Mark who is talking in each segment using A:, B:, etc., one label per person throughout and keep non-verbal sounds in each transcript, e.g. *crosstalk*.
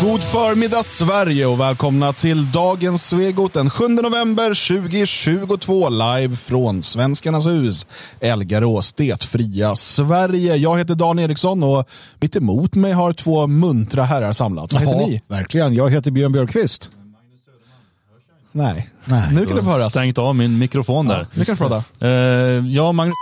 A: God förmiddag Sverige och välkomna till dagens Svegot den 7 november 2022 live från Svenskarnas hus. Elgarås, det fria Sverige. Jag heter Dan Eriksson och mitt emot mig har två muntra herrar samlats. Vad heter ni?
B: verkligen. Jag heter Björn Björkqvist.
A: Nej.
B: Nej.
A: nu kan det få höras.
C: Stängt av min mikrofon där.
A: Nu kan du prata.
C: Eh, ja, Magnus.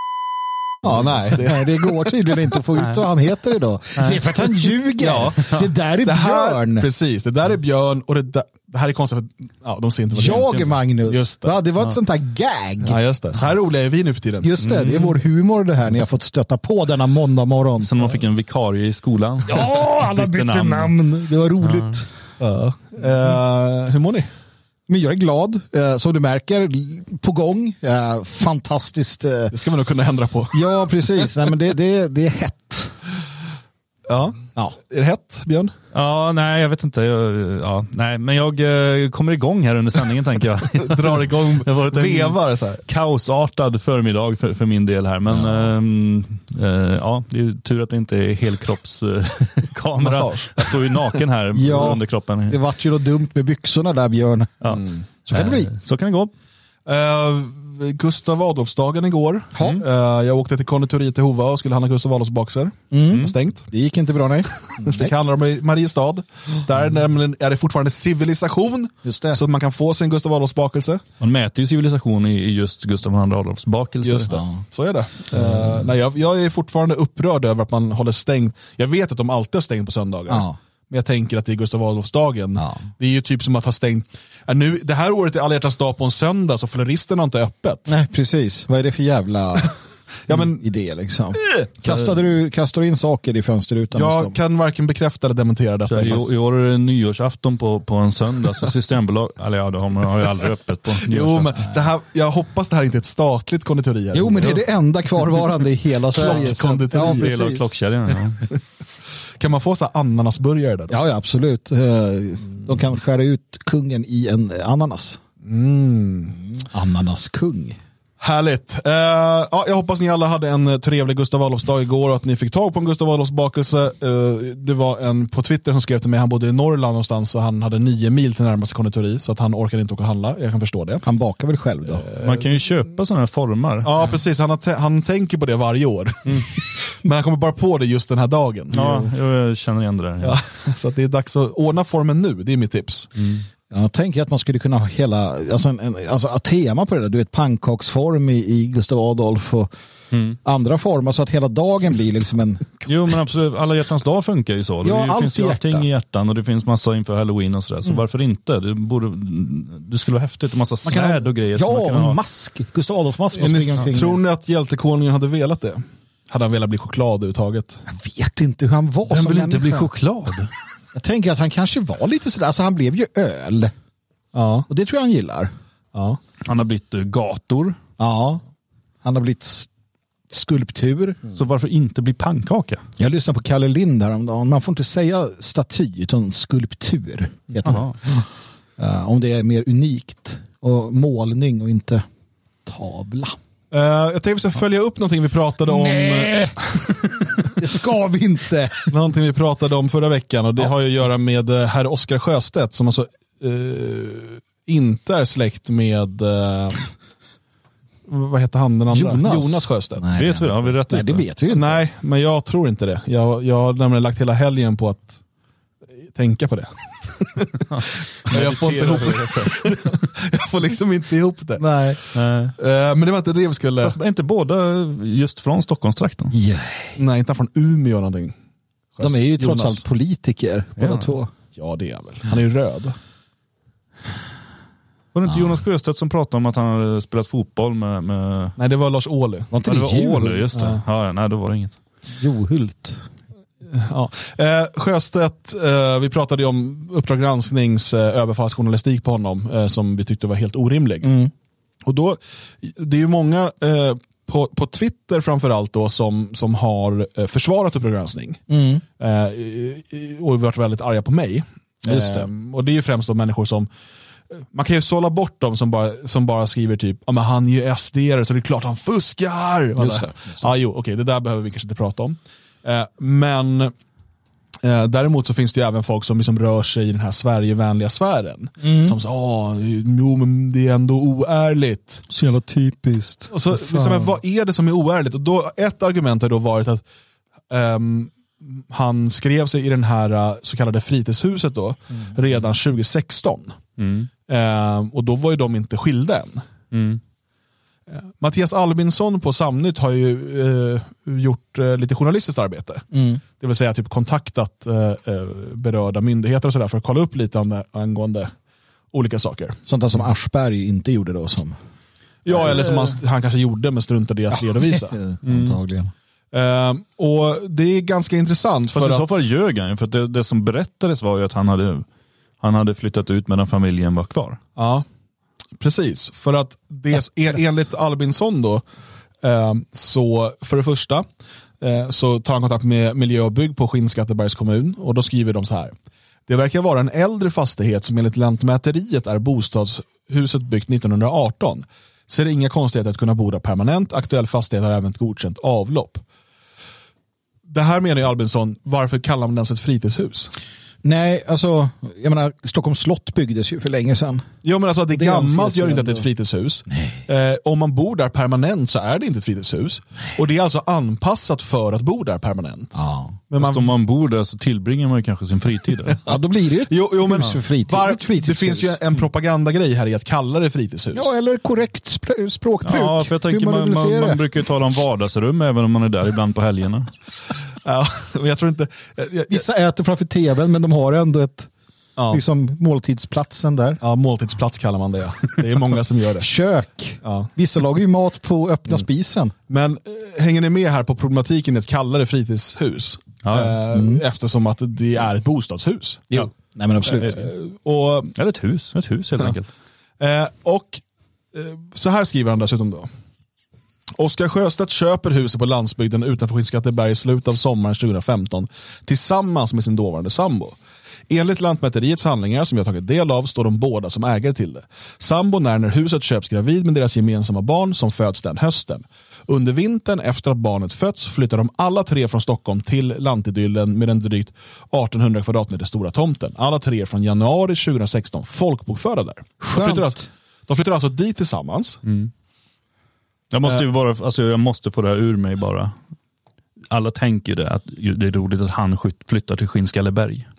A: Ja, nej. Det,
B: Nej, det går tydligen inte att få ut vad han heter idag. Det är för att han ljuger.
A: Ja.
B: Det där är
A: det här,
B: Björn.
A: precis, det där är Björn och det, där, det här är konstigt för ja, de ser inte vad det är.
B: Jag är Magnus.
A: Just det.
B: Va, det var ett sånt här gag.
A: Ja, just det. Så här roliga är vi nu för tiden.
B: Just det, det är vår humor det här ni har fått stöta på denna måndag morgon.
C: Som man fick en vikarie i skolan.
B: Ja, alla bytte namn. Det var roligt.
A: Ja. Eh, hur mår ni?
B: Men jag är glad. Eh, som du märker, på gång. Eh, fantastiskt. Eh,
A: Det ska man nog kunna ändra på.
B: ja, precis. Nej, men det, det, det är hett.
A: Ja.
B: Ja.
A: Är det hett, Björn?
C: Ja, nej, jag vet inte. Jag, ja, nej, men jag eh, kommer igång här under sändningen tänker jag. *laughs*
A: Drar igång,
C: Det har varit en-
A: vevar så här.
C: Kaosartad förmiddag för, för min del här. Men ehm, eh, ja, det är tur att det inte är helkroppskamera. Jag står ju naken här *laughs*
B: Ja.
C: under kroppen.
B: Det vart ju något dumt med byxorna där, Björn.
C: Ja.
B: Så kan det bli.
C: Eh, Så kan det gå.
A: Uh, Gustav Adolfsdagen igår.
B: Ja.
A: Eh, jag åkte till konditoriet i Hova och skulle handla Gustav Adolfs bakser.
B: Mm.
A: Stängt.
B: Det gick inte bra, nej. *laughs*
A: Fick handla dem i Mariestad. Där nämligen är det fortfarande civilisation.
B: Just det.
A: Så att man kan få sin Gustav Adolfs bakelse.
C: Man mäter ju civilisation i, just Gustav II Adolfs bakelse.
A: Just det. Så är det. Eh, nej, jag, jag är fortfarande upprörd över att man håller stängt. Jag vet att de alltid har stängt på söndagar.
B: Ja.
A: Men jag tänker att det är Gustav Adolfsdagen.
B: Ja.
A: Det är ju typ som att ha stängt. Nu, det här året är alla hjärtans dag på en söndag så floristerna har inte öppet.
B: Nej, precis. Vad är det för jävla *laughs*
A: Ja, men,
B: idé liksom? Kastade du, kastade du in saker i fönsterrutan
A: jag kan varken bekräfta eller dementera detta.
C: I,
A: fast-
C: I år är det nyårsafton på, på en söndag, så Systembolag, *laughs* eller ja, de har ju aldrig öppet på
A: Jo, men det här, jag hoppas det här inte är ett statligt konditori.
B: Jo, men det är det enda kvarvarande i hela *laughs* Sverige.
A: Klockkonditori.
B: Ja,
C: Hela
B: precis.
C: klockkedjan. Ja.
A: Kan man få så ananasburgare där? Då?
B: Ja, ja, absolut. Eh, De kan skära ut kungen i en ananas.
A: Mm.
B: Ananaskung.
A: Härligt. Eh, ja, jag hoppas ni alla hade en eh, trevlig Gustav Adolfsdag igår och att ni fick tag på en Gustav Adolfs bakelse. Eh, det var en på Twitter som skrev till mig, han bodde i Norrland någonstans och han hade nio mil till närmaste konditori så att han orkade inte åka och handla. Jag kan förstå det.
B: Han bakar väl själv då?
C: Man kan ju köpa sådana här formar.
A: Ja, precis. Han, han tänker på det varje år. *laughs* Men han kommer bara på det just den här dagen.
C: Ja, jag känner igen det där.
A: Ja, *laughs* så att det är dags att ordna formen nu, det är mitt tips.
B: Jag tänker att man skulle kunna ha hela, alltså, en, en, alltså ett tema på det där. Du vet pannkaksform i, i Gustav Adolf och andra former så att hela dagen blir liksom en...
C: Jo men absolut, alla hjärtans dag funkar ju så.
B: Ja,
C: det finns
B: i
C: ju allting
B: hjärta.
C: i hjärtan och det finns massa inför halloween och sådär. Så varför inte? Det, borde, det skulle vara häftigt och massa
B: Man
C: svärd och grejer. man
B: Ja,
C: kan
B: och
C: ha.
B: mask. Gustav Adolf-mask.
A: Tror ni att hjältekonungen hade velat det? Hade han velat bli choklad överhuvudtaget?
B: Jag vet inte hur han var
C: Vem
B: som
C: vill inte bli choklad? *laughs*
B: Jag tänker att han kanske var lite sådär, alltså han blev ju öl.
A: Ja.
B: Och det tror jag han gillar.
A: ja.
C: Han har blivit eh, gator.
B: Ja. Han har blivit skulptur.
C: Så varför inte bli pannkaka?
B: Jag lyssnade på Kalle Lind häromdagen. Man får inte säga staty utan skulptur. Heter.
C: Jaha.
B: Eh, om det är mer unikt. Och målning och inte tavla.
A: Eh, jag tänkte vi ska följa upp någonting vi pratade om. *laughs*
B: Det ska vi inte. *laughs*
A: Någonting vi pratade om förra veckan och det har ju att göra med eh, herr Oskar Sjöstedt som alltså eh, inte är släkt med eh, vad heter han den andra?
B: Jonas.
A: Jonas Sjöstedt.
B: Nej,
C: Vet vi det? Har vi rätt
B: Nej,
C: ut
B: det? vet vi inte.
A: Nej, men jag tror inte det. Jag, jag har nämligen lagt hela helgen på att tänka på det. Men jag får inte ihop det. jag får liksom inte ihop det.
B: Nej.
C: Nej.
A: Eh, men det var inte det vi skulle...
C: Fast är inte båda just från Stockholmstrakten?
B: Yeah.
A: Nej, inte från Umeå någonting.
B: De är ju trots
A: Jonas.
B: allt politiker båda
C: Ja.
B: två.
A: Ja, det är han väl. Han är ju röd.
C: Var det inte Jonas Sjöstedt som pratade om att han hade spelat fotboll med... med...
A: Nej, det var Lars Ohly.
B: Var inte
C: Ja, det
B: det,
C: var? Åhle, just det. Ja. nej, då var det inget.
B: Johult.
A: Ja. Eh, Sjöstedt, eh, vi pratade ju om Uppdrag gransknings eh, överfallsjournalistik på honom eh, som vi tyckte var helt orimlig.
B: Mm.
A: Och då, det är ju många eh, på, på Twitter framförallt då som, som har eh, försvarat Uppdrag granskning.
B: Mm.
A: Eh, och varit väldigt arga på mig.
B: Det.
A: Eh, och det är ju främst de människor som man kan ju sålla bort dem som bara, som bara skriver typ, ja men han är ju sd så det är klart han fuskar.
B: Just det, just det.
A: Ja, jo, okej, det där behöver vi kanske inte prata om. Eh, men Eh, däremot så finns det även folk som liksom rör sig i den här Sverigevänliga sfären. Som säger, åh, jo men det är ändå oärligt.
B: Så jävla typiskt.
A: Och så, liksom, vad är det som är oärligt? Och då, ett argument har då varit att ehm, han skrev sig i den här eh, så kallade fritidshuset då, redan 2016. Ehm, och då var ju de inte skilda än.
C: Mm.
A: Mattias Albinsson på Samnytt har ju eh, gjort eh, lite journalistiskt arbete.
B: Mm.
A: Det vill säga typ kontaktat eh, eh, berörda myndigheter och sådär för att kolla upp lite det, angående olika saker.
B: Sånt där som Aschberg inte gjorde då. Som...
A: Ja, eller som han, han kanske gjorde men struntade i att redovisa. *laughs*
B: Antagligen.
A: Eh, och det är ganska intressant.
C: Fast
A: för
C: i så
A: att,
C: fall ljög han för att det, det som berättades var ju att han hade, han hade flyttat ut medan familjen var kvar.
A: ja, precis. För att det, e- enligt Albinsson då, ehm, så för det första eh, så tar han kontakt med Miljö och bygg på Skinnskattebergs kommun och då skriver de så här. Det verkar vara en äldre fastighet som enligt Lantmäteriet är bostadshuset byggt 1918. Ser inga konstigheter att kunna bo där permanent. Aktuell fastighet har även ett godkänt avlopp. Det här menar ju Albinsson, varför kallar man den för ett fritidshus?
B: Nej, alltså, jag menar, Stockholms slott byggdes ju för länge sedan.
A: Jo men alltså att det är
B: Det
A: gammalt gör inte att det är ett fritidshus. Eh, om man bor där permanent så är det inte ett fritidshus. Och det är alltså anpassat för att bo där permanent.
B: Ja.
A: Men
C: Fast om
A: man,
C: man bor där så tillbringar man ju kanske sin fritid där. *laughs*
B: ja, då blir det ju ett
A: jo, jo, men
B: hus för fritid.
A: var,
B: Ett fritidshus.
A: det finns ju en propagandagrej här i att kalla det fritidshus.
B: Ja, eller korrekt spr- språkbruk.
C: Ja, för jag tänker man, man, man,
B: det.
C: brukar ju tala om vardagsrum även om man är där ibland på helgerna. *laughs*
A: Ja, *laughs* men jag tror inte... Jag, jag,
B: Vissa äter framför tvn, men de har ändå ett,
A: ja,
B: liksom, måltidsplatsen där.
A: ja, måltidsplats kallar man det. ja. Det är många som gör det.
B: Kök.
A: Ja.
B: Vissa lagar ju mat på öppna spisen.
A: Men eh, hänger ni med här på problematiken i att kalla det fritidshus?
C: Ja,
A: Eh, Eftersom att det är ett bostadshus.
B: Jo. Nej men absolut.
A: Eh, och
C: Eller ett hus, ett hus helt enkelt.
A: Eh, och eh, så här skriver han dessutom då. Oskar Sjöstedt köper huset på landsbygden utanför Skinnskatteberg i slutet av sommaren 2015 tillsammans med sin dåvarande sambo. Enligt Lantmäteriets handlingar som jag tagit del av står de båda som ägare till det. Sambon är när huset köps gravid med deras gemensamma barn som föds den hösten. Under vintern efter att barnet fötts flyttar de alla tre från Stockholm till lantidyllen med den drygt 1800 kvadratmeter stora tomten. Alla tre från januari 2016 folkbokförda där. De flyttar, alltså, de flyttar alltså dit tillsammans.
C: Jag måste ju bara, alltså jag måste få det här ur mig bara. Alla tänker det, att det är roligt att han flyttar till Skinnskatteberg. *laughs*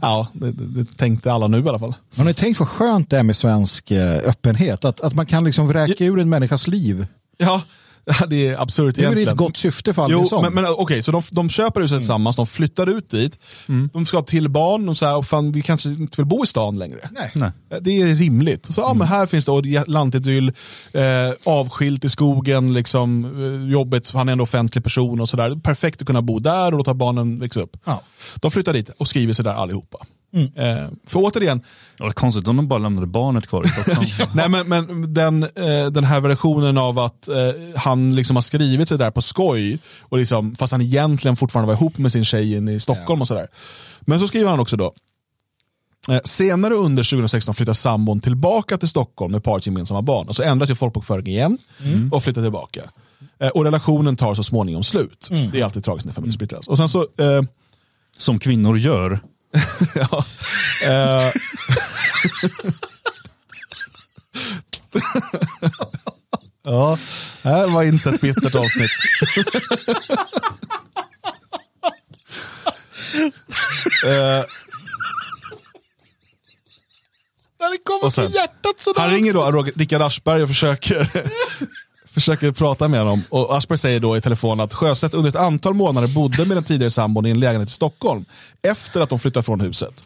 A: Ja, det, det, det tänkte alla nu i alla fall.
B: Har ni tänkt vad skönt det är med svensk eh, öppenhet? Att, att man kan liksom vräka ur en människas liv.
A: Ja, *laughs* det är absurt
B: Det är
A: egentligen.
B: ett gott syfte för
A: Jo,
B: Albinsson.
A: men, men okej, så de, de köper huset tillsammans, de flyttar ut dit, de ska ha till barn och så här, och fan, vi kanske inte vill bo i stan längre.
B: Nej.
C: Nej.
A: Det är rimligt. Så, ja, men här finns det lantidyll, eh, avskilt i skogen, liksom, eh, jobbet, han är en offentlig person och sådär. Perfekt att kunna bo där och låta barnen växa upp.
B: Ja.
A: De flyttar dit och skriver sig där allihopa. Eh, för återigen,
C: Det var konstigt om de bara lämnade barnet kvar i Stockholm. *laughs*
A: Nej, men, men den, eh, den här versionen av att eh, han liksom har skrivit sig där på skoj, och liksom, fast han egentligen fortfarande var ihop med sin tjej inne i Stockholm och sådär. Men så skriver han också då, senare under 2016 flyttar sambon tillbaka till Stockholm med parets gemensamma barn. Och så ändras ju folkbokföringen igen och flyttar tillbaka. Och relationen tar så småningom slut. Det är alltid tragiskt när familjer splittras. Och sen så, eh,
C: Som kvinnor gör.
A: Ja, eh, ja, det här var inte ett bittert avsnitt. eh,
B: När det kommer
A: sen-
B: till hjärtat sådär.
A: han ringer då Rickard Aschberg och försöker, försöker prata med honom. Och Aschberg säger då i telefon att Sjöstedt under ett antal månader bodde med den tidigare sambon i en lägenhet i Stockholm efter att de flyttade från huset.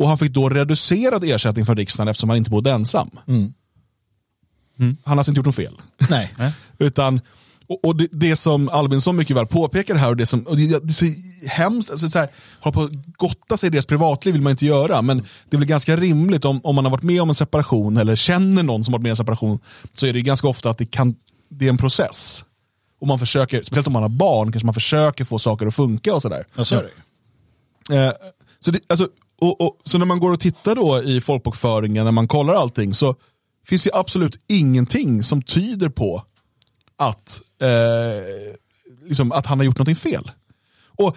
A: Och han fick då reducerad ersättning från riksdagen eftersom han inte bodde ensam. Mm. Han har alltså inte gjort något fel.
B: Nej. *laughs*
A: Utan, och, och det, det som Albinsson mycket väl påpekar här, och det, som, och det, det är så hemskt, alltså så här, hålla på att gotta sig i deras privatliv vill man inte göra, men det är väl ganska rimligt om, om man har varit med om en separation eller känner någon som har varit med om en separation, så är det ganska ofta att det, kan, det är en process. Och man försöker, speciellt om man har barn, kanske man försöker få saker att funka och sådär.
B: Ja, så är det.
A: Eh, så, det, alltså, och, och, så när man går och tittar då i folkbokföringen, när man kollar allting, så finns det absolut ingenting som tyder på att, eh, liksom, att han har gjort någonting fel. Och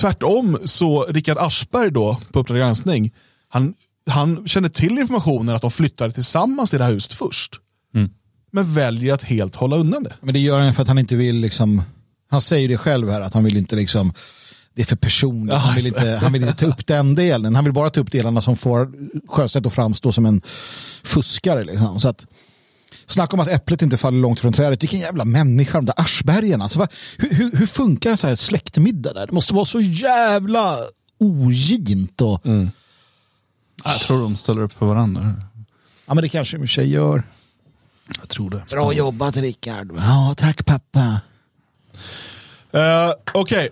A: tvärtom så Rickard Aschberg då på Uppdrag granskning, han, han kände till informationen att de flyttade tillsammans till det här huset först. Men väljer att helt hålla undan det.
B: Men det gör han för att han inte vill liksom, han säger det själv här att han vill inte liksom, det är för personligt, han, vill inte, han vill inte ta upp den delen. Han vill bara ta upp delarna som får Sjöstedt att framstå som en fuskare. Liksom. Så att, snacka om att äpplet inte faller långt från trädet. Vilken jävla människa, de där Aschbergen. Alltså, vad- hur, hur, hur funkar en så här släktmiddag där? Det måste vara så jävla ogint. Och,
C: Jag tror de ställer upp för varandra.
B: Ja, men det kanske de i och för sig gör.
C: Jag tror det.
B: Bra jobbat Rickard. Ja, tack pappa.
A: Uh, Okej,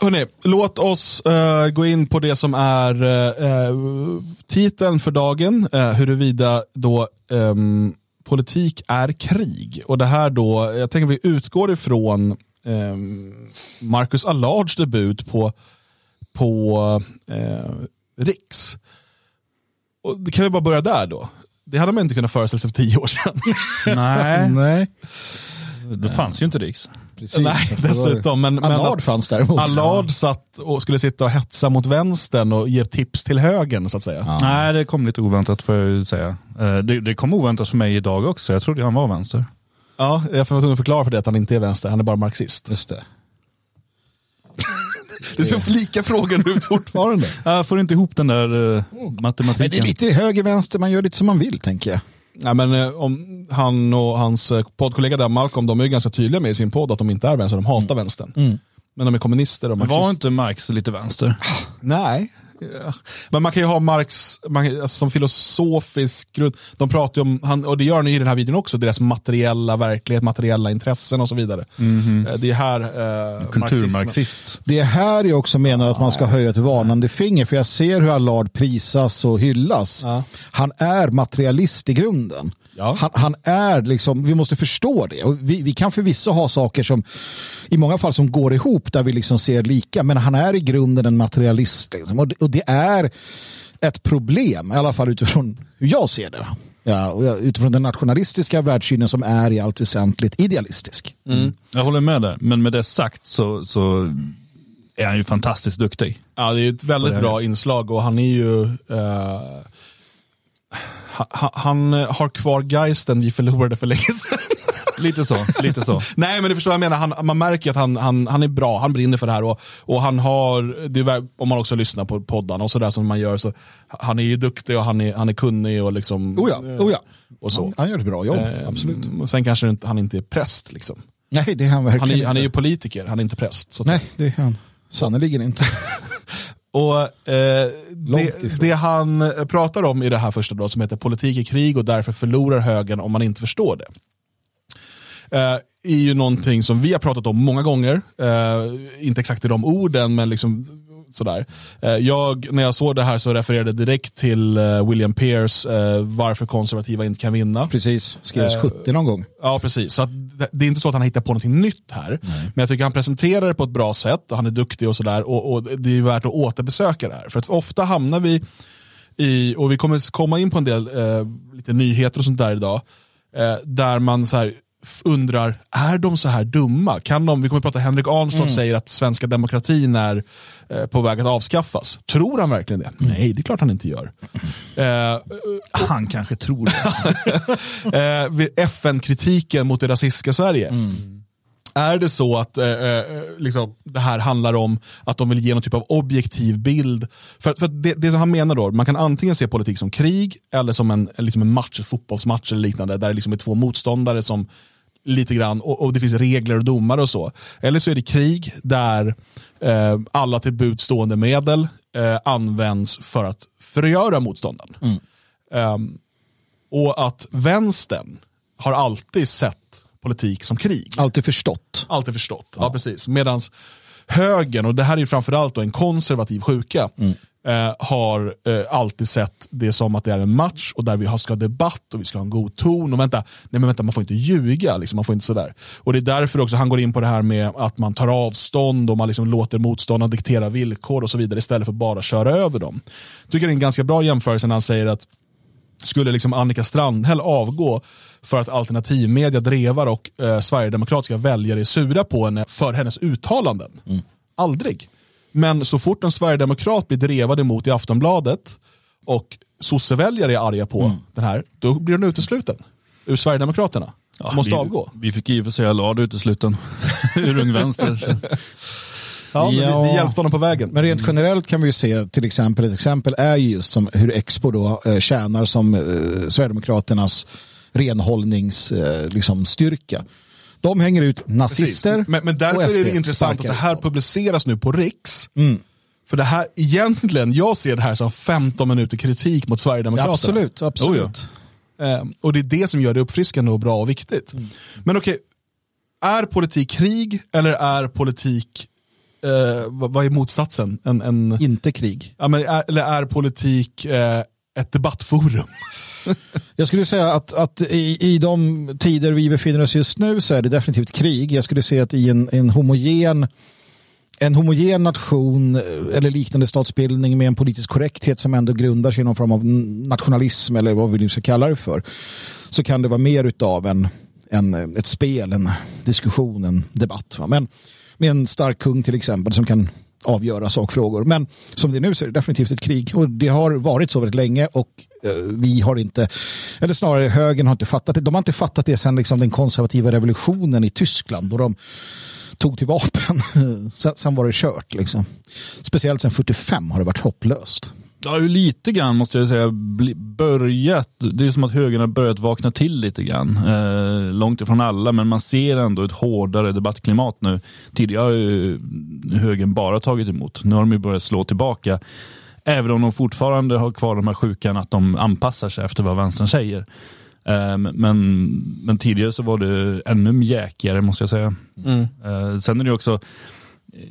A: hörni, låt oss eh, gå in på det som är uh, titeln för dagen, uh, huruvida då ehm, politik är krig. Och det här då, jag tänker vi utgår ifrån um, Marcus Allards debut på, på Riks. Och det kan vi bara börja där då. Det hade man inte kunnat föreställa sig för tio år sedan. *laughs*
C: Nej,
B: Nej,
C: det fanns ju inte Riks.
B: precis.
A: Nej, dessutom. Men, men
B: Allard
A: att-
B: fanns däremot.
A: Allard satt och skulle sitta och hetsa mot vänstern och ge tips till högern så att säga.
B: Ja.
C: Nej, det kom lite oväntat får jag ju säga. Eh, Det, det kom oväntat för mig idag också. Jag trodde han var vänster.
A: Ja, jag får vara tvungen att förklara för det att han inte är vänster, han är bara marxist.
B: Just det.
A: Det ser lika frågan ut fortfarande. *laughs*
C: Jag får inte ihop den där uh,
B: Men det
C: matematiken.
B: är lite höger, vänster, man gör lite som man vill tänker jag.
A: Ja, men, eh, om han och hans eh, poddkollega där, Malcolm, de är ju ganska tydliga med i sin podd att de inte är vänster, de hatar vänstern. Men de är kommunister och marxister.
C: var inte Marx lite vänster?
A: Nej. Ja. Men man kan ju ha Marx man, alltså, som filosofisk grund. De pratar ju om, han, och det gör han ju i den här videon också, deras materiella verklighet, materiella intressen och så vidare. Eh, Det är här eh,
C: Kulturmarxist.
B: Det är här jag också menar att man ska höja ett varnande finger, för jag ser hur Allard prisas och hyllas.
A: Ja.
B: Han är materialist i grunden.
A: Ja.
B: Han, han är liksom, vi måste förstå det. Och vi, vi kan förvisso ha saker som i många fall som går ihop där vi liksom ser lika, men han är i grunden en materialist. Liksom. Och, det, och det är ett problem, i alla fall utifrån hur jag ser det. Ja, utifrån den nationalistiska världssynen som är i allt väsentligt idealistisk.
C: Jag håller med där, men med det sagt så, så är han ju fantastiskt duktig.
A: Ja, det är ett väldigt bra inslag och han är ju... Eh, ha- han eh, har kvar geisten vi förlorade för länge sedan. *laughs*
C: Lite så, lite så.
A: Nej men du förstår vad jag menar, han, man märker att han, han, han är bra, han brinner för det här och, och han har, det om man också lyssnar på poddarna och sådär som man gör, så han är ju duktig och han är, han är kunnig och liksom...
B: Oh ja, oh ja.
A: Och så.
B: Han, han gör ett bra jobb,
A: Eh,
B: absolut.
A: och Sen kanske inte, han inte är präst liksom.
B: Nej, det är han verkligen
A: Han är, han är
B: inte.
A: ju politiker, han är inte präst.
B: Nej, det är han sannerligen inte. *laughs*
A: Och eh, det, det han eh, pratar om i det här första då, som heter politik i krig och därför förlorar högern om man inte förstår det. Eh, är ju någonting som vi har pratat om många gånger. Eh, inte exakt i de orden, men liksom sådär. Eh, jag, när jag såg det här så refererade direkt till eh, William Pierce, eh, varför konservativa inte kan vinna.
B: Precis, skrevs
A: Eh,
B: 70 någon gång.
A: Ja, precis. Så det- är inte så att han hittar på någonting nytt här. Men jag tycker han presenterar det på ett bra sätt och han är duktig och sådär. Och, och det är värt att återbesöka det här. För att ofta hamnar vi i, och vi kommer komma in på en del eh, lite nyheter och sånt där idag, eh, där man så här undrar, är de så här dumma? Kan de, vi kommer att prata, Henrik Arnstad säger att svenska demokratin är eh, på väg att avskaffas. Tror han verkligen det? Nej, det är klart han inte gör. Eh,
C: Han kanske tror det. *laughs*
A: eh, FN-kritiken mot det rasistiska Sverige. Är det så att eh, eh, liksom, det här handlar om att de vill ge någon typ av objektiv bild? För, för det, det han menar då, man kan antingen se politik som krig eller som en, liksom en match, en fotbollsmatch eller liknande, där det liksom är två motståndare som lite grann, och, och det finns regler och domare och så. Eller så är det krig där eh, alla till buds stående medel eh, används för att förgöra motståndaren. Ehm, och att vänstern har alltid sett politik som krig.
B: Alltid förstått.
A: Alltid förstått. Ja. precis. Medan högern, och det här är ju framförallt en konservativ sjuka, eh, har eh, alltid sett det som att det är en match och där vi har- ska ha debatt och vi ska ha en god ton. Och vänta, nej men vänta, man får inte ljuga. Liksom, man får inte sådär. Och det är därför också han går in på det här med att man tar avstånd och man liksom låter motståndarna diktera villkor och så vidare istället för bara köra över dem. Jag tycker det är en ganska bra jämförelse när han säger att skulle liksom Annika Strandhäll avgå för att alternativmedia, drevar och eh, sverigedemokratiska väljare är sura på henne för hennes uttalanden. Aldrig. Men så fort en sverigedemokrat blir drevad emot i Aftonbladet och sosseväljare är arga på
C: Mm.
A: den här, då blir den utesluten ur Sverigedemokraterna. Måste
C: vi,
A: avgå.
C: Vi fick i och för sig Allard utesluten *laughs* ur Ung Vänster.
A: Ja, men
B: Ja.
A: Vi, vi hjälpte honom på vägen.
B: Men rent generellt kan vi ju se till exempel, ett exempel är ju just som hur Expo då eh, tjänar som eh, Sverigedemokraternas renhållningsstyrka. Eh, liksom, styrka. De hänger ut nazister
A: Precis. Men, men därför är det intressant att det här publiceras nu på Riks.
B: Mm.
A: För det här, egentligen, jag ser det här som 15 minuter kritik mot
B: Ja,
A: Sverigedemokraterna.
B: absolut, absolut.
A: Eh, och det är det som gör det uppfriskande och bra och viktigt.
B: Mm.
A: Men okej, är politik krig eller är politik, eh, vad, vad är motsatsen? En, en,
B: Inte krig.
A: ja, men är, eller är politik eh, ett debattforum? *laughs* *laughs*
B: Jag skulle säga att, att i, i de tider vi befinner oss just nu så är det definitivt krig. Jag skulle säga att i en, en homogen en homogen nation eh, eller liknande statsbildning med en politisk korrekthet som ändå grundar sig i någon form av nationalism eller vad vi nu ska kalla det för så kan det vara mer utav en, en, eh, ett spel, en diskussion, en debatt. Va? Men med en stark kung till exempel som kan avgöra sakfrågor. Men som det är nu så är det definitivt ett krig och det har varit så väldigt länge och eh, vi har inte, eller snarare högern har inte fattat det. De har inte fattat det sedan liksom den konservativa revolutionen i Tyskland då de tog till vapen. *laughs* sen, var det kört liksom. Speciellt sen 45 har det varit hopplöst.
C: Ju lite grann, måste jag säga, börjat. Det är som att högern har börjat vakna till lite grann. Eh, långt ifrån alla, men man ser ändå ett hårdare debattklimat nu. Tidigare har ju högern bara tagit emot. Nu har de ju börjat slå tillbaka. Även om de fortfarande har kvar de här sjukan att de anpassar sig efter vad vänstern säger. Eh, men, men tidigare så var det ännu mjäkigare måste jag säga. Eh, sen är det också,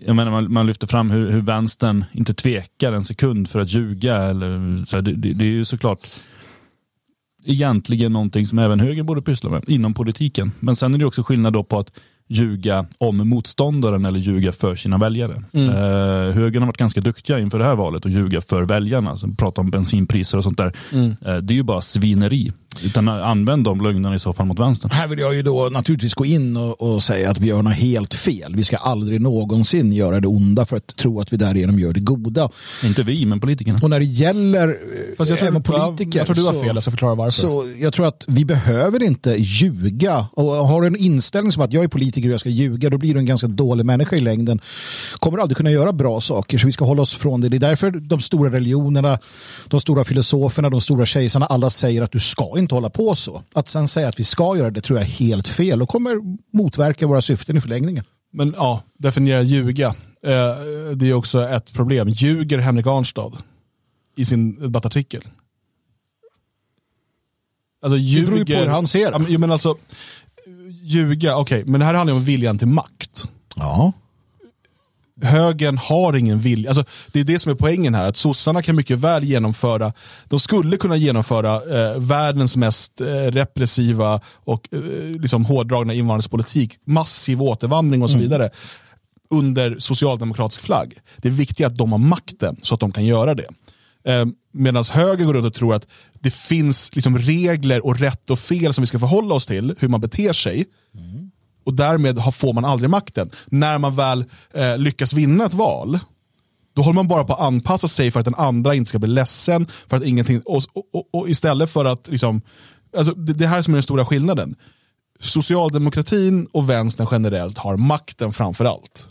C: jag menar, man, man lyfter fram hur, hur vänstern inte tvekar en sekund för att ljuga. Eller, så här, det, det, det är ju såklart egentligen någonting som även höger borde pyssla med inom politiken. Men sen är det också skillnad då på att ljuga om motståndaren eller ljuga för sina väljare.
A: Mm.
C: Eh, högern har varit ganska duktiga inför det här valet att ljuga för väljarna. Som pratar om bensinpriser och sånt där.
A: Mm.
C: Eh, det är ju bara svineri. Utan använd de lögnerna i så fall mot vänstern.
B: Här vill jag ju då naturligtvis gå in och, och säga att vi gör något helt fel. Vi ska aldrig någonsin göra det onda för att tro att vi därigenom gör det goda.
C: Inte vi, men politikerna.
B: Och när det gäller
A: Fast jag tror,
B: även politiker.
A: jag tror du har fel, jag ska förklara varför.
B: Så jag tror att vi behöver inte ljuga. Och har du en inställning som att jag är politiker och jag ska ljuga, då blir du en ganska dålig människa i längden. Kommer aldrig kunna göra bra saker, så vi ska hålla oss från det. Det är därför de stora religionerna, de stora filosoferna, de stora kejsarna, alla säger att du ska inte hålla på så. Att sen säga att vi ska göra det tror jag är helt fel och kommer motverka våra syften i förlängningen.
A: Men ja, definiera ljuga. Eh, det är också ett problem. Ljuger Henrik Arnstad i sin debattartikel? Alltså ljuger...
B: beror ju på hur han ser det.
A: Ja, men, alltså, ljuga, okej, men det här handlar ju om viljan till makt.
B: Ja.
A: Högern har ingen vilja. Alltså, det är det som är poängen här. Att sossarna kan mycket väl genomföra, de skulle kunna genomföra eh, världens mest eh, repressiva och eh, liksom hårdragna invandringspolitik. Massiv återvandring och så vidare. Under socialdemokratisk flagg. Det är viktigt att de har makten så att de kan göra det. Eh, Medan högern går runt och tror att det finns liksom regler och rätt och fel som vi ska förhålla oss till, hur man beter sig och därmed får man aldrig makten. När man väl eh, lyckas vinna ett val, då håller man bara på att anpassa sig för att den andra inte ska bli ledsen. För att ingenting, och, och, och, istället för att, liksom, alltså, det, det här är som är den stora skillnaden. Socialdemokratin och vänstern generellt har makten framför allt.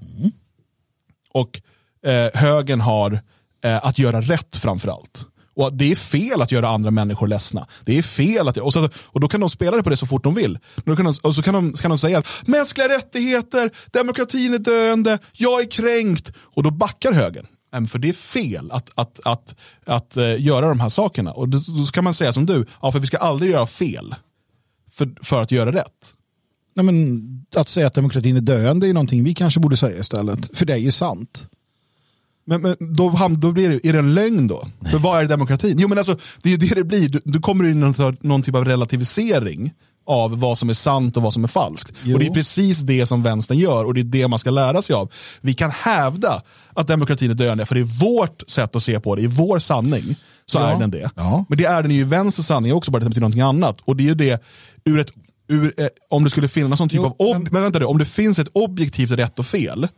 A: Och eh, högern har eh, att göra rätt framför allt. Och det är fel att göra andra människor ledsna. Det är fel att, och, så, och då kan de spela det på det så fort de vill. Då kan de, och så kan de, så kan de säga att mänskliga rättigheter, demokratin är döende, jag är kränkt. Och då backar högern. För det är fel att, att, att, att, att göra de här sakerna. Och då, då kan man säga som du, ja, för vi ska aldrig göra fel för, för att göra rätt.
B: Nej, men att säga att demokratin är döende är någonting vi kanske borde säga istället. För det är ju sant.
A: Men, men då, då blir det, är det en lögn då? För vad är demokratin? Jo men alltså, det är ju det det blir. Du, du kommer in i någon, någon typ av relativisering av vad som är sant och vad som är falskt.
B: Jo.
A: Och det är precis det som vänstern gör och det är det man ska lära sig av. Vi kan hävda att demokratin är döende för det är vårt sätt att se på det, i vår sanning så
B: Ja.
A: är den det.
B: Ja.
A: Men det är den ju i vänster sanning också, bara det betyder någonting annat. Och det är ju det ur ett Ur, eh, om det skulle finnas någon typ
B: Jo,
A: av ob-
B: men-
A: men vänta nu, om det finns ett objektivt rätt och fel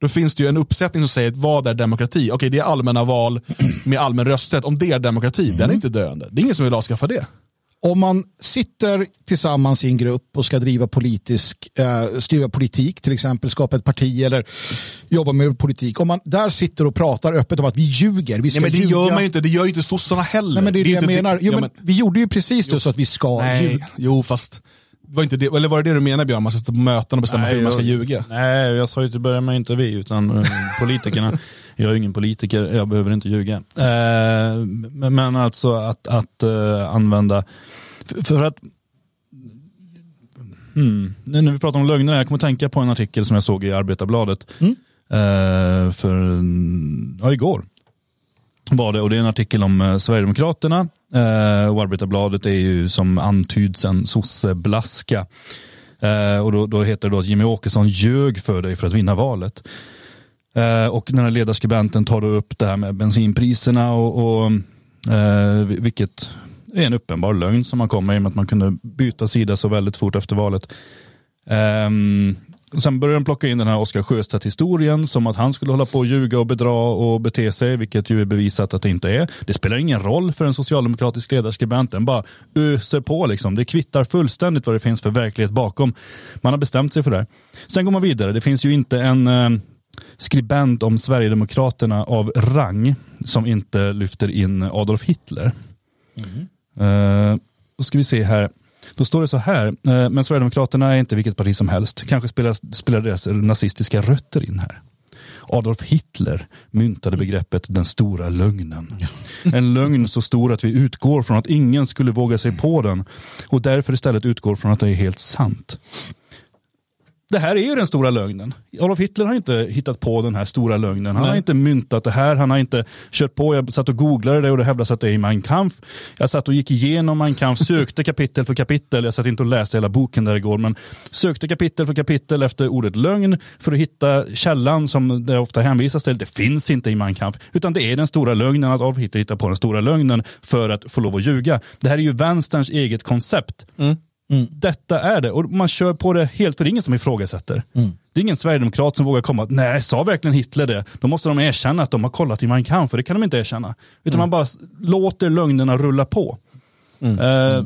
A: då finns det ju en uppsättning som säger vad är demokrati? Okej, det är allmänna val med allmän rösträtt. Om det är demokrati, den är inte döende. Det är ingen som vill avskaffa det.
B: Om man sitter tillsammans i en grupp och ska driva, politisk, eh, skriva politik, till exempel skapa ett parti eller jobba med politik. Om man där sitter och pratar öppet om att vi ljuger. Vi ska
A: Nej, men det
B: ljuga.
A: gör man ju inte. Det gör ju inte sossarna heller.
B: Nej, men det är det, jag
A: inte
B: menar. Jo,
A: ja,
B: men, vi gjorde ju precis det så att vi ska
A: Nej,
B: ljuga.
A: jo fast. Var, inte det, eller var det det du menar Björn? Man ska sitta på möten och bestämma
C: Nej,
A: hur man ska
C: jag-
A: ljuga?
C: Nej, jag sa ju till att börja med inte vi, utan eh, *laughs* politikerna. Jag är ingen politiker, jag behöver inte ljuga. Eh, men alltså att, att eh, använda, för, för att Hmm. Nu när vi pratar om lögner, jag kommer tänka på en artikel som jag såg i Arbetarbladet eh, för ja, igår. Var det, och det är en artikel om eh, Sverigedemokraterna eh, och Arbetarbladet är ju som antyds en sosseblaska. Eh, och då, då heter det då att Jimmy Åkesson ljög för dig för att vinna valet. Eh, och den här ledarskribenten tar då upp det här med bensinpriserna och, och eh, vilket är en uppenbar lögn som man kommer i och med att man kunde byta sida så väldigt fort efter valet. Ehm, sen börjar de plocka in den här Oskar Sjöstedt-historien som att han skulle hålla på och ljuga och bedra och bete sig, vilket ju är bevisat att det inte är. Det spelar ingen roll för en socialdemokratisk ledarskribent, den bara öser på liksom. Det kvittar fullständigt vad det finns för verklighet bakom. Man har bestämt sig för det. Sen går man vidare, det finns ju inte en eh, skribent om Sverigedemokraterna av rang som inte lyfter in Adolf Hitler. Eh, då ska vi se här. Då står det så här, eh, men Sverigedemokraterna är inte vilket parti som helst. Kanske spelar, spelar deras nazistiska rötter in här. Adolf Hitler myntade begreppet den stora lögnen. En lögn så stor att vi utgår från att ingen skulle våga sig på den och därför istället utgår från att det är helt sant. Det här är ju den stora lögnen. Adolf Hitler har inte hittat på den här stora lögnen. Han har
A: Nej.
C: inte myntat det här. Han har inte kört på. Jag satt och googlade det och det hävdas att det är i Mein Kampf. Jag satt och gick igenom Mein Kampf, sökte kapitel för kapitel. Jag satt inte och läste hela boken där igår, men sökte kapitel för kapitel efter ordet lögn för att hitta källan som det ofta hänvisas till. Det finns inte i Mein Kampf, utan det är den stora lögnen att Adolf Hitler hittar på den stora lögnen för att få lov att ljuga. Det här är ju vänsterns eget koncept. Detta är det och man kör på det helt för det är ingen som ifrågasätter. Det är ingen sverigedemokrat som vågar komma att nej, sa verkligen Hitler det? Då måste de erkänna att de har kollat i Mein Kampf, för det kan de inte erkänna. Utan man bara låter lögnerna rulla på. Eh,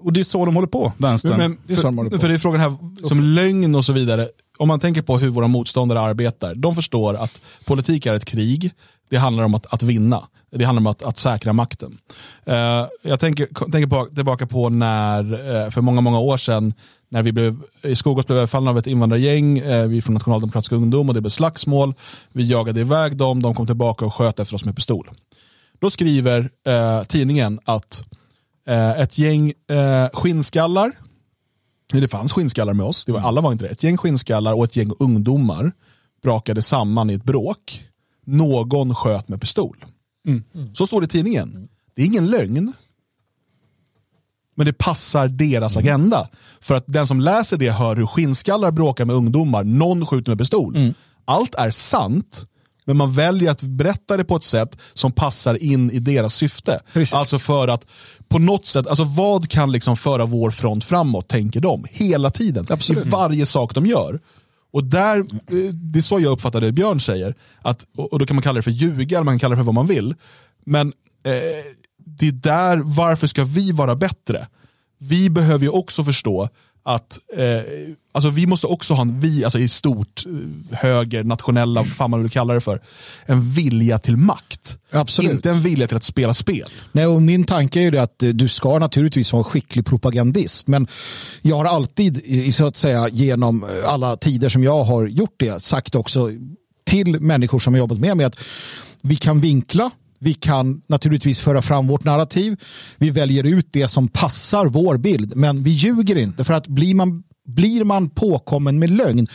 C: och det är så de håller på, vänstern.
A: Men,
B: Det är så de
A: för,
B: håller på.
A: för det är frågan här, som lögn och så vidare. Om man tänker på hur våra motståndare arbetar. De förstår att politik är ett krig. Det handlar om att, att vinna. Det handlar om att, att säkra makten. Eh, jag tänker, tänker på, tillbaka på när, eh, för många, många år sedan, när vi blev, i Skogås blev överfallna av ett invandrargäng, eh, vi från Nationaldemokratiska ungdom och det blev slagsmål. Vi jagade iväg dem, de kom tillbaka och sköt efter oss med pistol. Då skriver eh, tidningen att eh, ett gäng eh, skinnskallar det fanns skinnskallar med oss, det var, alla var inte det. Ett gäng skinnskallar och ett gäng ungdomar brakade samman i ett bråk. Någon sköt med pistol. Så står det i tidningen. Det är ingen lögn. Men det passar deras agenda. För att den som läser det hör hur skinnskallar bråkar med ungdomar, någon skjuter med pistol. Allt är sant, men man väljer att berätta det på ett sätt som passar in i deras syfte.
B: Precis.
A: Alltså för att på något sätt, alltså vad kan liksom föra vår front framåt, tänker de. Hela tiden.
B: Absolut.
A: I varje sak de gör. Och där, eh, det är så jag uppfattar det Björn säger. Att, och och då kan man kalla det för ljuga, eller man kan kalla det för vad man vill. Men eh, det är där, varför ska vi vara bättre? Vi behöver ju också förstå att eh, alltså vi måste också ha en, vi, alltså i stort, eh, höger, nationella, vad fan man vill kalla det för, en vilja till makt.
B: Absolut.
A: Inte en vilja till att spela spel.
B: Nej, och min tanke är ju det att eh, du ska naturligtvis vara en skicklig propagandist. Men jag har alltid, så att säga, genom eh, alla tider som jag har gjort det, sagt också till människor som har jobbat med mig att vi kan vinkla, vi kan naturligtvis föra fram vårt narrativ. Vi väljer ut det som passar vår bild, men vi ljuger inte. För att blir man, blir man påkommen med lögn,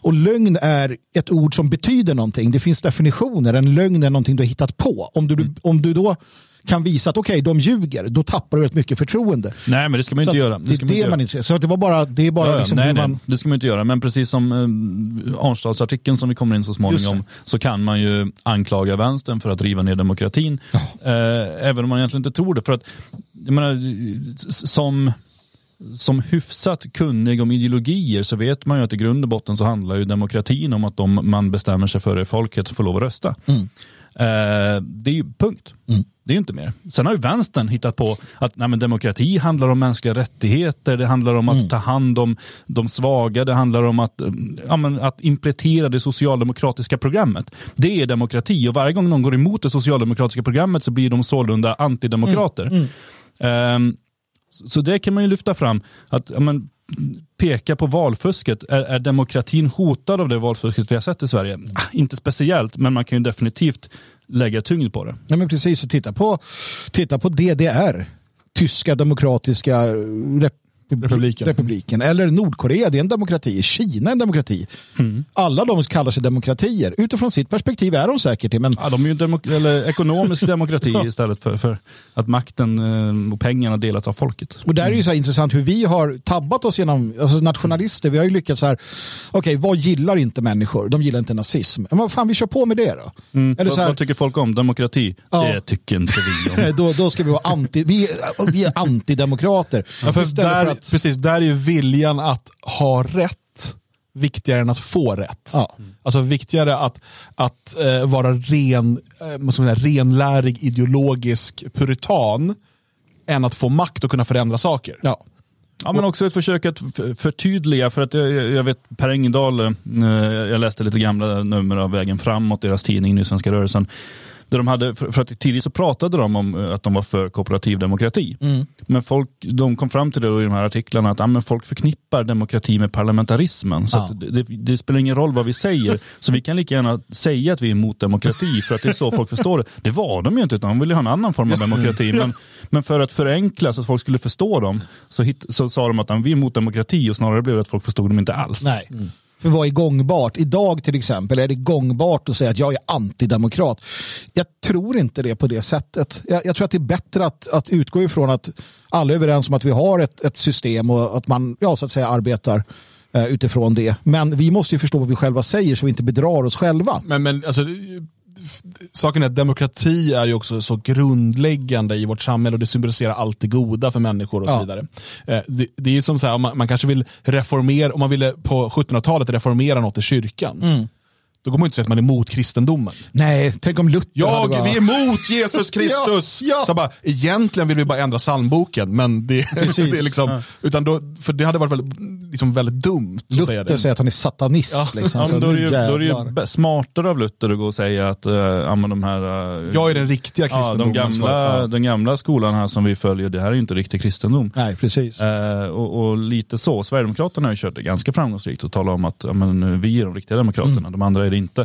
B: och lögn är ett ord som betyder någonting. Det finns definitioner. En lögn är någonting du har hittat på. Om du, om du då kan visa att okej, de ljuger, då tappar du rätt mycket förtroende.
C: Nej, men det ska man
B: Så
C: inte göra.
B: Det, är det
C: göra.
B: man inte. Så att det var bara, det är bara
C: Ja, ja.
B: liksom
C: nej, nej,
B: man...
C: det ska man inte göra. Men precis som eh, Arnstadsartikeln som vi kommer in så småningom så kan man ju anklaga vänstern för att riva ner demokratin. Eh, även om man egentligen inte tror det. För att, jag menar, som som hyfsat kunnig om ideologier så vet man ju att i grund och botten så handlar ju demokratin om att de man bestämmer sig för är folket får lov att rösta. Eh, det är ju punkt. Det är ju inte mer. Sen har ju vänstern hittat på att nej, demokrati handlar om mänskliga rättigheter, det handlar om att ta hand om de svaga, det handlar om att, eh, ja, men, att implementera det socialdemokratiska programmet. Det är demokrati och varje gång någon går emot det socialdemokratiska programmet så blir de sålunda antidemokrater. Ehm, så det kan man ju lyfta fram. Att, ja, men, peka på valfusket. Är, är demokratin hotad av det valfusket vi har sett i Sverige? Ah, inte speciellt, men man kan ju definitivt lägga tyngd på det.
B: Ja, men precis, och titta på, titta på DDR. Tyska demokratiska rep
A: Republiken.
B: republiken. Eller Nordkorea, det är en demokrati. Kina är en demokrati. Alla de kallar sig demokratier. Utifrån sitt perspektiv är de säkert det. Men
C: Ja, de är ju demok- eller ekonomisk demokrati *laughs* istället för, för att makten eh, och pengarna delas av folket.
B: Och där är ju så intressant hur vi har tabbat oss genom, alltså nationalister, vi har ju lyckats så här, okej vad gillar inte människor? De gillar inte nazism. Men vad fan vi kör på med det då? Eller
C: Vad,
B: så här,
C: vad tycker folk om demokrati?
B: Ja.
C: Det tycker inte vi om. *laughs*
B: då, då ska vi vara anti, vi, vi är antidemokrater.
A: Ja, för där,
B: för att,
A: Precis, där är ju viljan att ha rätt viktigare än att få rätt.
B: Ja.
A: Alltså viktigare att, att eh, vara ren, eh, säga, renlärig, ideologisk puritan än att få makt och kunna förändra saker.
B: ja.
C: Ja, men också ett försök att förtydliga, för att jag, jag vet Per Engdahl, eh, jag läste lite gamla nummer av Vägen framåt, deras tidning, Ny Svenska Rörelsen. Där de hade, för att tidigt så pratade de om eh, att de var för kooperativ demokrati. Men folk, de kom fram till det då i de här artiklarna att ja, men folk förknippar demokrati med parlamentarismen. Så
B: Ja.
C: att det, det, spelar ingen roll vad vi säger. *laughs* Så vi kan lika gärna säga att vi är emot demokrati för att det är så folk förstår det. Det var de ju inte, utan de ville ha en annan form av demokrati. Men, men för att förenkla så att folk skulle förstå dem så, hit, så sa de att vi är emot demokrati och snarare blev det att folk förstod dem inte alls.
B: Nej. För vad är gångbart? Idag till exempel är det gångbart att säga att jag är antidemokrat. Jag tror inte det på det sättet. Jag, jag tror att det är bättre att, att utgå ifrån att alla är överens om att vi har ett, ett system och att man ja, så att säga arbetar eh, utifrån det. Men vi måste ju förstå vad vi själva säger så vi inte bedrar oss själva.
A: Men, men alltså, saken är att demokrati är ju också så grundläggande i vårt samhälle och det symboliserar allt det goda för människor och så
B: Ja.
A: vidare. Eh, Det, det är ju som så här, man, man kanske vill reformera, om man ville på 1700-talet reformera något i kyrkan.
B: Mm.
A: Då går man inte säga att man är emot kristendomen.
B: Nej, tänk om Luther
A: Jag,
B: bara...
A: vi är emot Jesus *laughs* Kristus!
B: Ja, ja.
A: Så bara, egentligen vill vi bara ändra psalmboken, men det, *laughs* det är liksom, utan då, för det hade varit väldigt, liksom väldigt dumt att säga
B: Luther
A: det.
B: säger att han är satanist.
A: Ja.
B: Liksom.
C: Ja, då, är det ju, då är det ju smartare av Luther att gå och säga att ja, men de här uh,
A: Jag är den riktiga
C: ja, de gamla,
A: ja.
C: den gamla skolan här som vi följer, det här är ju inte riktig kristendom.
B: Nej, precis.
C: Eh, och, och lite så, Sverigedemokraterna har ju kört det ganska framgångsrikt och talat om att ja, men, vi är de riktiga demokraterna, de andra är inte.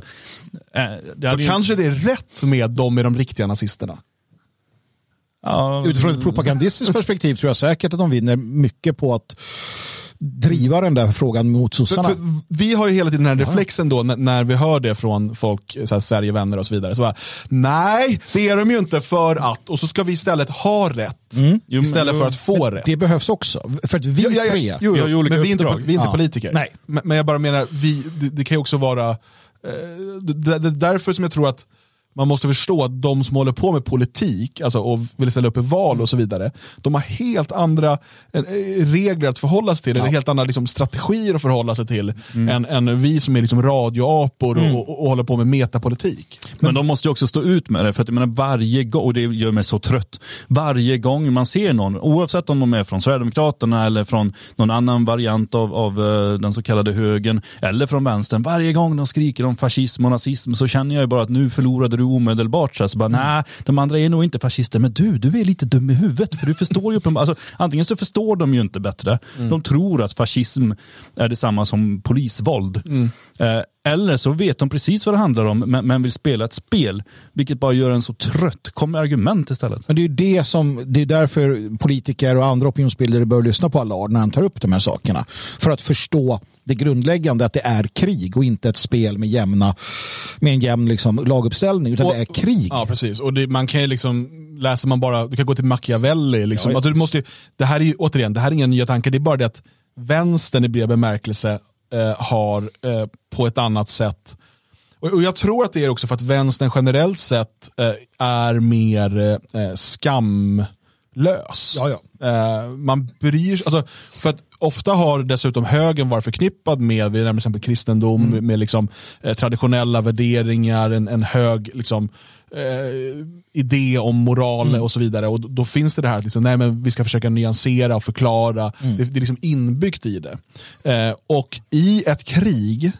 C: Eh, det
A: Då kanske det är rätt med de är de riktiga nazisterna.
C: ja,
B: Utifrån ett propagandistiskt perspektiv tror jag säkert att de vinner mycket på att driva den där frågan mot
A: För,
B: sossarna.
A: för vi har ju hela tiden den här reflexen då när, när vi hör det från folk, så här, Sverigevänner och så vidare. Så bara, Nej, det är de ju inte för att, och så ska vi istället ha rätt.
C: Jo, men-
A: istället för
C: jo,
A: att få rätt.
B: Det behövs också. För att vi
A: Ja, ja, ja,
B: tre,
A: jo,
C: Vi
A: jo,
C: har ju olika
A: men vi är inte, vi är inte
B: Ja.
A: politiker.
B: Nej.
A: Men, men jag bara menar, vi, det, det kan ju också vara, Eh, det, är därför som jag tror att man måste förstå att de som håller på med politik alltså, och vill ställa upp i val och så vidare, de har helt andra eh, regler att förhålla sig till, eller helt andra liksom, strategier att förhålla sig till, än, än vi som är liksom, radioapor och, och, och håller på med metapolitik.
C: Men de måste ju också stå ut med det, för att jag menar varje gång, och det gör mig så trött, varje gång man ser någon, oavsett om de är från Sverigedemokraterna eller från någon annan variant av, av eh, den så kallade högern, eller från vänstern, varje gång de skriker om fascism och nazism så känner jag bara att nu förlorade du omedelbart. Så, här, så bara, nej, de andra är nog inte fascister, men du, du är lite dum i huvudet, för du förstår ju uppenbar- alltså, antingen så förstår de ju inte bättre, de tror att fascism är detsamma som polisvåld. Eh, eller så vet de precis vad det handlar om men, men vill spela ett spel. Vilket bara gör en så trött. Kom med argument istället.
B: Men det är det som, det är därför politiker och andra opinionsbildare bör lyssna på Allard när han tar upp de här sakerna. För att förstå det grundläggande att det är krig och inte ett spel med jämna med en jämn liksom, laguppställning utan
A: Och-
B: det är krig.
A: Ja, precis. Och det, man kan ju liksom, läser man bara, du kan gå till Machiavelli. Liksom.
B: Ja,
A: alltså, du måste, ju- det här är ju, återigen, det här är inga nya tankar, det är bara det att vänstern i bred bemärkelse eh, har eh, på ett annat sätt och, Jag tror att det är också för att vänstern generellt sett eh, är mer eh, skam lös.
B: Ja, ja.
A: Eh, man bryr sig, alltså, för att ofta har dessutom högern varit förknippad med, vi nämner till exempel kristendom,
B: Mm.
A: med liksom, eh, traditionella värderingar, en, en hög liksom, eh, idé om moral
B: Mm.
A: och så vidare. Och då, finns det det här att liksom, nej, men vi ska försöka nyansera och förklara.
B: Mm.
A: Det, det är liksom inbyggt i det. Eh, och i ett krig,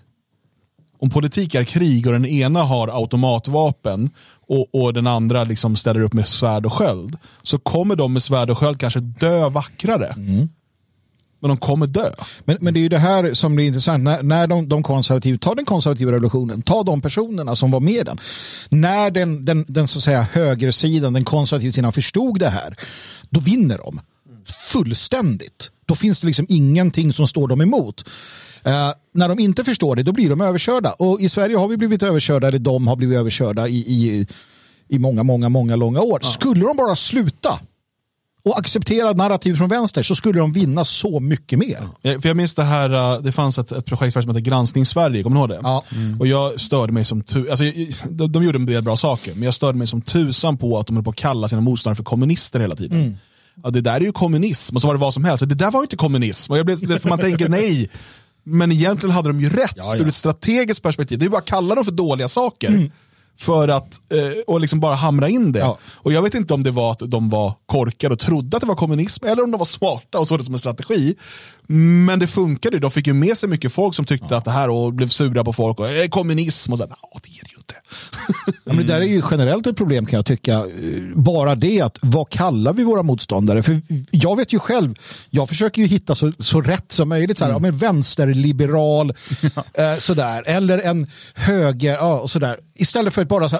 A: om politik är krig och den ena har automatvapen och, och den andra liksom ställer upp med svärd och sköld, så kommer de med svärd och sköld kanske dö vackrare. Men de kommer dö.
B: Men, men det är ju det här som blir intressant. När, när de, de konservativa, ta den konservativa revolutionen, ta de personerna som var med den. När den, den, den så att säga högersidan, den konservativa sidan förstod det här, då vinner de. Fullständigt. Då finns det liksom ingenting som står dem emot. Eh, när de inte förstår det, då blir de överkörda. Och i Sverige har vi blivit överkörda, eller de har blivit överkörda i, i, i många, många, många långa år. Skulle de bara sluta och acceptera narrativ från vänster så skulle de vinna så mycket mer.
A: Eh, För jag minns det här, eh, det fanns ett, ett projekt som hette Granskning Sverige, kommer ni ihåg det?
B: Ja.
A: Och jag störde mig som tu- alltså, de, de gjorde en del bra saker, men jag störde mig som tusan på att de höll på att kalla sina motståndare för kommunister hela tiden. Ja, det där är ju kommunism, och så var det vad som helst. Det där var ju inte kommunism. Och jag blev, för man tänker *laughs* nej, men egentligen hade de ju rätt
B: Ja, ja.
A: ur ett strategiskt perspektiv. Det är bara att kalla dem för dåliga saker. För att, eh, och liksom bara hamra in det.
B: Ja.
A: Och jag vet inte om det var att de var korkade och trodde att det var kommunism, eller om de var smarta och såg det som en strategi. Men det funkade de fick ju med sig mycket folk som tyckte att det här och blev sura på folk och eh, kommunism och så. här, "Ja, det är det ju inte. *laughs*
B: Ja, men det där är ju generellt ett problem kan jag tycka. Eh, Bara det att vad kallar vi våra motståndare? För jag vet ju själv, jag försöker ju hitta så, så rätt som möjligt. Så här, ja, men vänsterliberal, *laughs* eh, sådär. Eller en höger, ja, och sådär. Istället för att bara uh,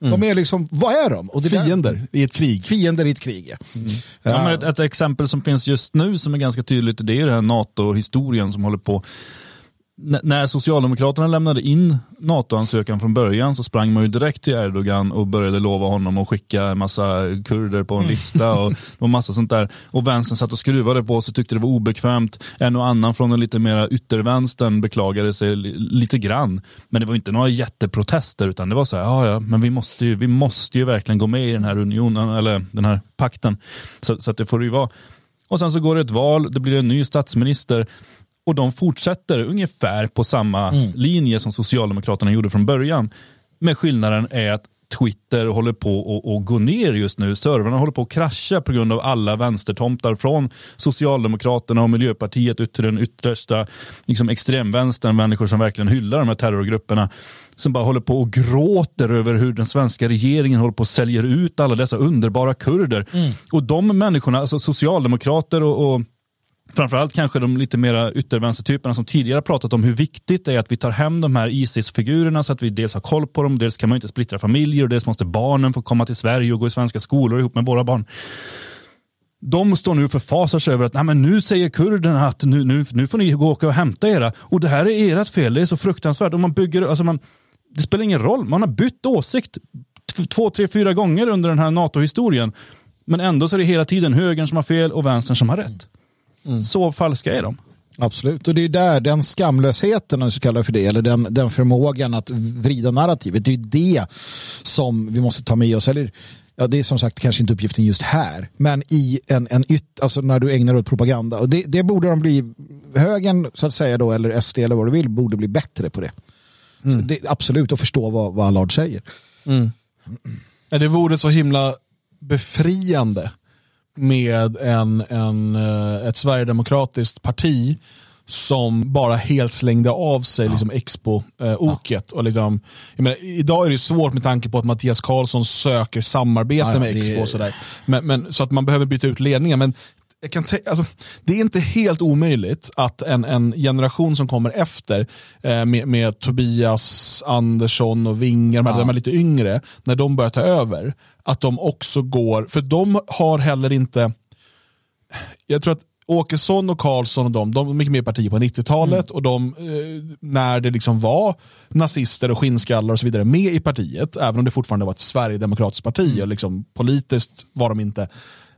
B: de är liksom, vad är de? Och det där-
A: Fiender i ett krig.
B: fiender i ett krig.
C: Ja, men ett, ett exempel som finns just nu som är ganska tydligt, det är ju den här NATO-historien som håller på. När Socialdemokraterna lämnade in NATO-ansökan från början så sprang man ju direkt till Erdogan och började lova honom att skicka en massa kurder på en lista och, *laughs* och massa sånt där. Och vänstern satt och skruvade på sig, tyckte det var obekvämt. En och annan från den lite mer yttervänstern beklagade sig li- lite grann. Men det var inte några jätteprotester utan det var så här, ja ja, men vi måste ju, vi måste ju verkligen gå med i den här unionen, eller den här pakten. Så, så att det får det ju vara. Och sen så går det ett val, det blir en ny statsminister och de fortsätter ungefär på samma linje som Socialdemokraterna gjorde från början. Men skillnaden är att Twitter håller på att- gå ner just nu. Servrarna håller på att krascha på grund av alla vänstertomtar från Socialdemokraterna och Miljöpartiet ut till den yttersta liksom extremvänstern, människor som verkligen hyllar de här terrorgrupperna som bara håller på och gråter över hur den svenska regeringen håller på och säljer ut alla dessa underbara kurder. Och de människorna, alltså socialdemokrater och, och framförallt kanske de lite mera yttervänstertyperna som tidigare pratat om hur viktigt det är att vi tar hem de här ISIS-figurerna så att vi dels har koll på dem, dels kan man inte splittra familjer och dels måste barnen få komma till Sverige och gå i svenska skolor ihop med våra barn. De står nu och förfasar sig över att Nej, men nu säger kurderna att nu, nu, nu får ni gå och åka och hämta era. Och det här är ert fel, det är så fruktansvärt. Och man bygger, alltså man, det spelar ingen roll, man har bytt åsikt två, tre, fyra gånger under den här NATO-historien. Men ändå så är det hela tiden högern som har fel och vänstern som har rätt. Så falska är de.
B: Absolut, och det är där den skamlösheten, om vi ska kalla det för det, eller den, den förmågan att vrida narrativet, det är det som vi måste ta med oss. Eller, ja, det är som sagt kanske inte uppgiften just här, men i en, en yt, alltså när du ägnar dig åt propaganda. Och det, det borde de bli, högern så att säga då, eller SD eller vad du vill, borde bli bättre på det. Så det absolut att förstå vad, vad Allard säger.
A: Ja, Det vore så himla befriande med en, en, eh, ett sverigedemokratiskt parti som bara helt slängde av sig liksom Expo-oket. Och liksom, menar, idag är det svårt med tanke på att Mattias Karlsson söker samarbete
B: Ja, ja,
A: med
B: det-
A: Expo. Och sådär. Men, men, så att man behöver byta ut ledningen. Men jag kan alltså, det är inte helt omöjligt att en, en generation som kommer efter eh, med, med Tobias Andersson och de här, de här lite yngre, när de börjar ta över, att de också går, för de har heller inte, jag tror att Åkesson och Karlsson och de, de gick med i partiet på 90-talet och de, eh, när det liksom var nazister och skinnskallar och så vidare med i partiet, även om det fortfarande var ett Sverigedemokratiskt parti och liksom politiskt var de inte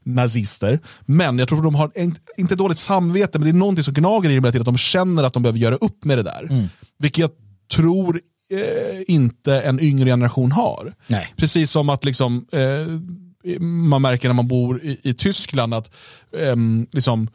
A: nazister. Men jag tror att de har, en, inte dåligt samvete, men det är någonting som gnager i dem att de känner att de behöver göra upp med det där. Vilket jag tror eh, inte en yngre generation har.
B: Nej.
A: Precis som att liksom, eh, man märker när man bor i, i Tyskland att um, liksom,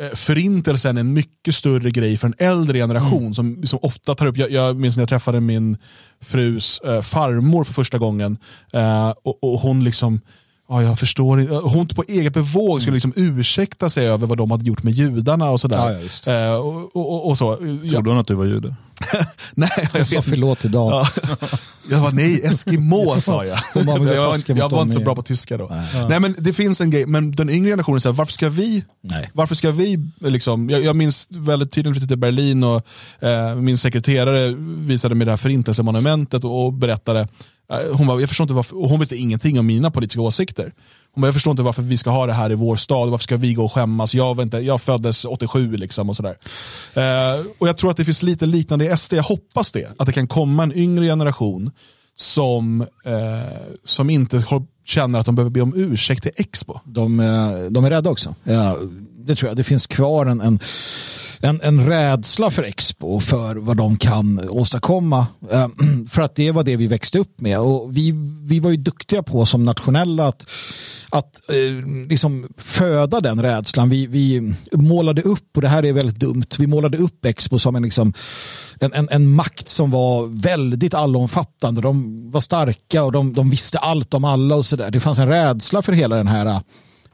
A: eh, förintelsen är en mycket större grej för en äldre generation mm. som, som ofta tar upp, jag, jag minns när jag träffade min frus uh, farmor för första gången uh, och, och, hon liksom Ja, jag förstår Hon på eget bevåg skulle liksom ursäkta sig över vad de hade gjort med judarna och sådär. Ja, ja, uh, och, och, och, så.
C: Trodde hon att du var jude? *laughs*
A: nej,
B: jag sa förlåt idag. Ja.
A: Jag var nej, Eskimo *laughs* sa jag. jag, var, jag var inte så bra på tyska då. Nej. nej. men det finns en grej, men den yngre generationen säger varför ska vi, nej. varför ska vi, liksom, jag, jag minns väldigt tydligt flyttade till Berlin och eh, min sekreterare visade mig det här förintelsemonumentet och, och berättade eh, Eh, hon, bara, jag förstår inte varför, och hon visste ingenting om mina politiska åsikter. Hon bara, jag förstår inte varför vi ska ha det här i vår stad, varför ska vi gå och skämmas? Jag, inte, jag föddes 87 liksom och sådär. Eh, och jag tror att det finns lite liknande i SD, jag hoppas det. Att det kan komma en yngre generation som, eh, som inte känner att de behöver be om ursäkt till Expo.
B: De, eh, de är rädda också. Ja, det tror jag. Det finns kvar en, en en, en rädsla för Expo för vad de kan åstadkomma. Ehm, *clears throat* för att det var det vi växte upp med och vi, vi var ju duktiga på som nationella att, att eh, liksom föda den rädslan. Vi, vi målade upp, och det här är väldigt dumt, vi målade upp Expo som en, liksom, en, en, en makt som var väldigt allomfattande. De var starka och de, de visste allt om alla och sådär. Det fanns en rädsla för hela den här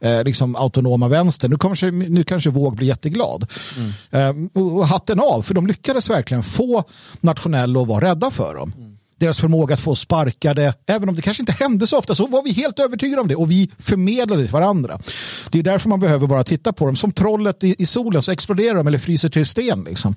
B: eh, liksom autonoma vänster. Nu, kanske, nu kanske Våg blir jätteglad. Mm. Eh, och hatten av, för de lyckades verkligen få nationella att vara rädda för dem. Mm. Deras förmåga att få sparkade, även om det kanske inte hände så ofta, så var vi helt övertygade om det och vi förmedlade till varandra. Det är därför man behöver bara titta på dem. Som trollet i, i solen så exploderar de eller fryser till sten. Liksom.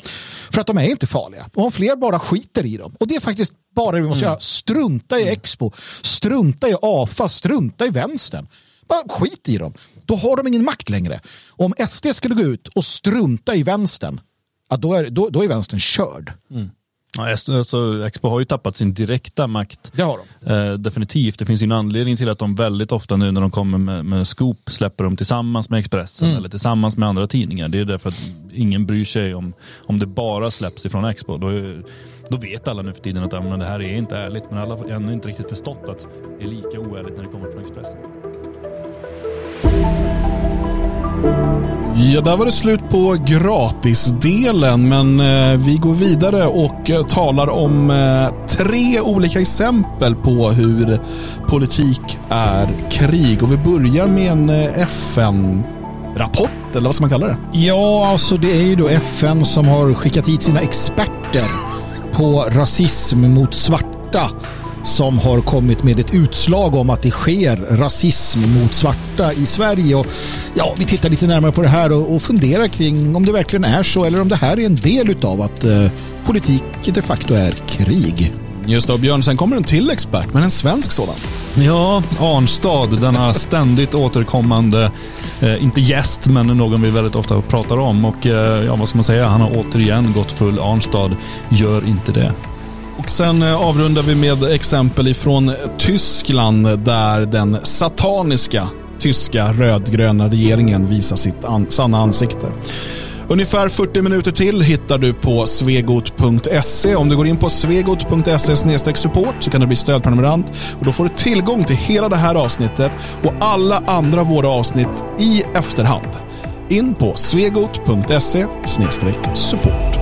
B: För att de är inte farliga. Och om fler bara skiter i dem. Och det är faktiskt bara det vi måste mm. göra. Strunta i mm. Expo, strunta i AFA, strunta i vänstern. Bara skit i dem. Då har de ingen makt längre. Om SD skulle gå ut och strunta i vänstern, ja, då, är, då, då är vänstern körd. Mm.
C: Ja, alltså, Expo har ju tappat sin direkta makt.
B: Det har
C: de. Eh, definitivt. Det finns en anledning till att de väldigt ofta nu när de kommer med, med Scoop släpper de tillsammans med Expressen mm. eller tillsammans med andra tidningar. Det är därför att ingen bryr sig om, om det bara släpps ifrån Expo. Då, då vet alla nu för tiden att men det här är inte ärligt. Men alla har ännu inte riktigt förstått att det är lika oärligt när det kommer från Expressen.
A: Ja, där var det slut på gratisdelen, men eh, vi går vidare och eh, talar om eh, tre olika exempel på hur politik är krig. Och vi börjar med en FN-rapport, eller vad ska man kalla det?
B: Ja, alltså det är ju då FN som har skickat hit sina experter på rasism mot svarta som har kommit med ett utslag om att det sker rasism mot svarta i Sverige. Och, ja, vi tittar lite närmare på det här och, och funderar kring om det verkligen är så eller om det här är en del av att eh, politik de facto är krig.
A: Just det, Björn, sen kommer en till expert, men en svensk sådan.
C: Ja, Arnstad, denna *laughs* ständigt återkommande, eh, inte gäst, men någon vi väldigt ofta pratar om. Och eh, ja, vad ska man säga, han har återigen gått full Arnstad. Gör inte det.
A: Och sen eh, avrundar vi med exempel ifrån Tyskland där den sataniska tyska rödgröna regeringen visar sitt an sanna ansikte. Ungefär 40 minuter till hittar du på svegot.se. Om du går in på svegot.se support så kan du bli stödprenumerant och då får du tillgång till hela det här avsnittet och alla andra våra avsnitt i efterhand. In på svegot.se support.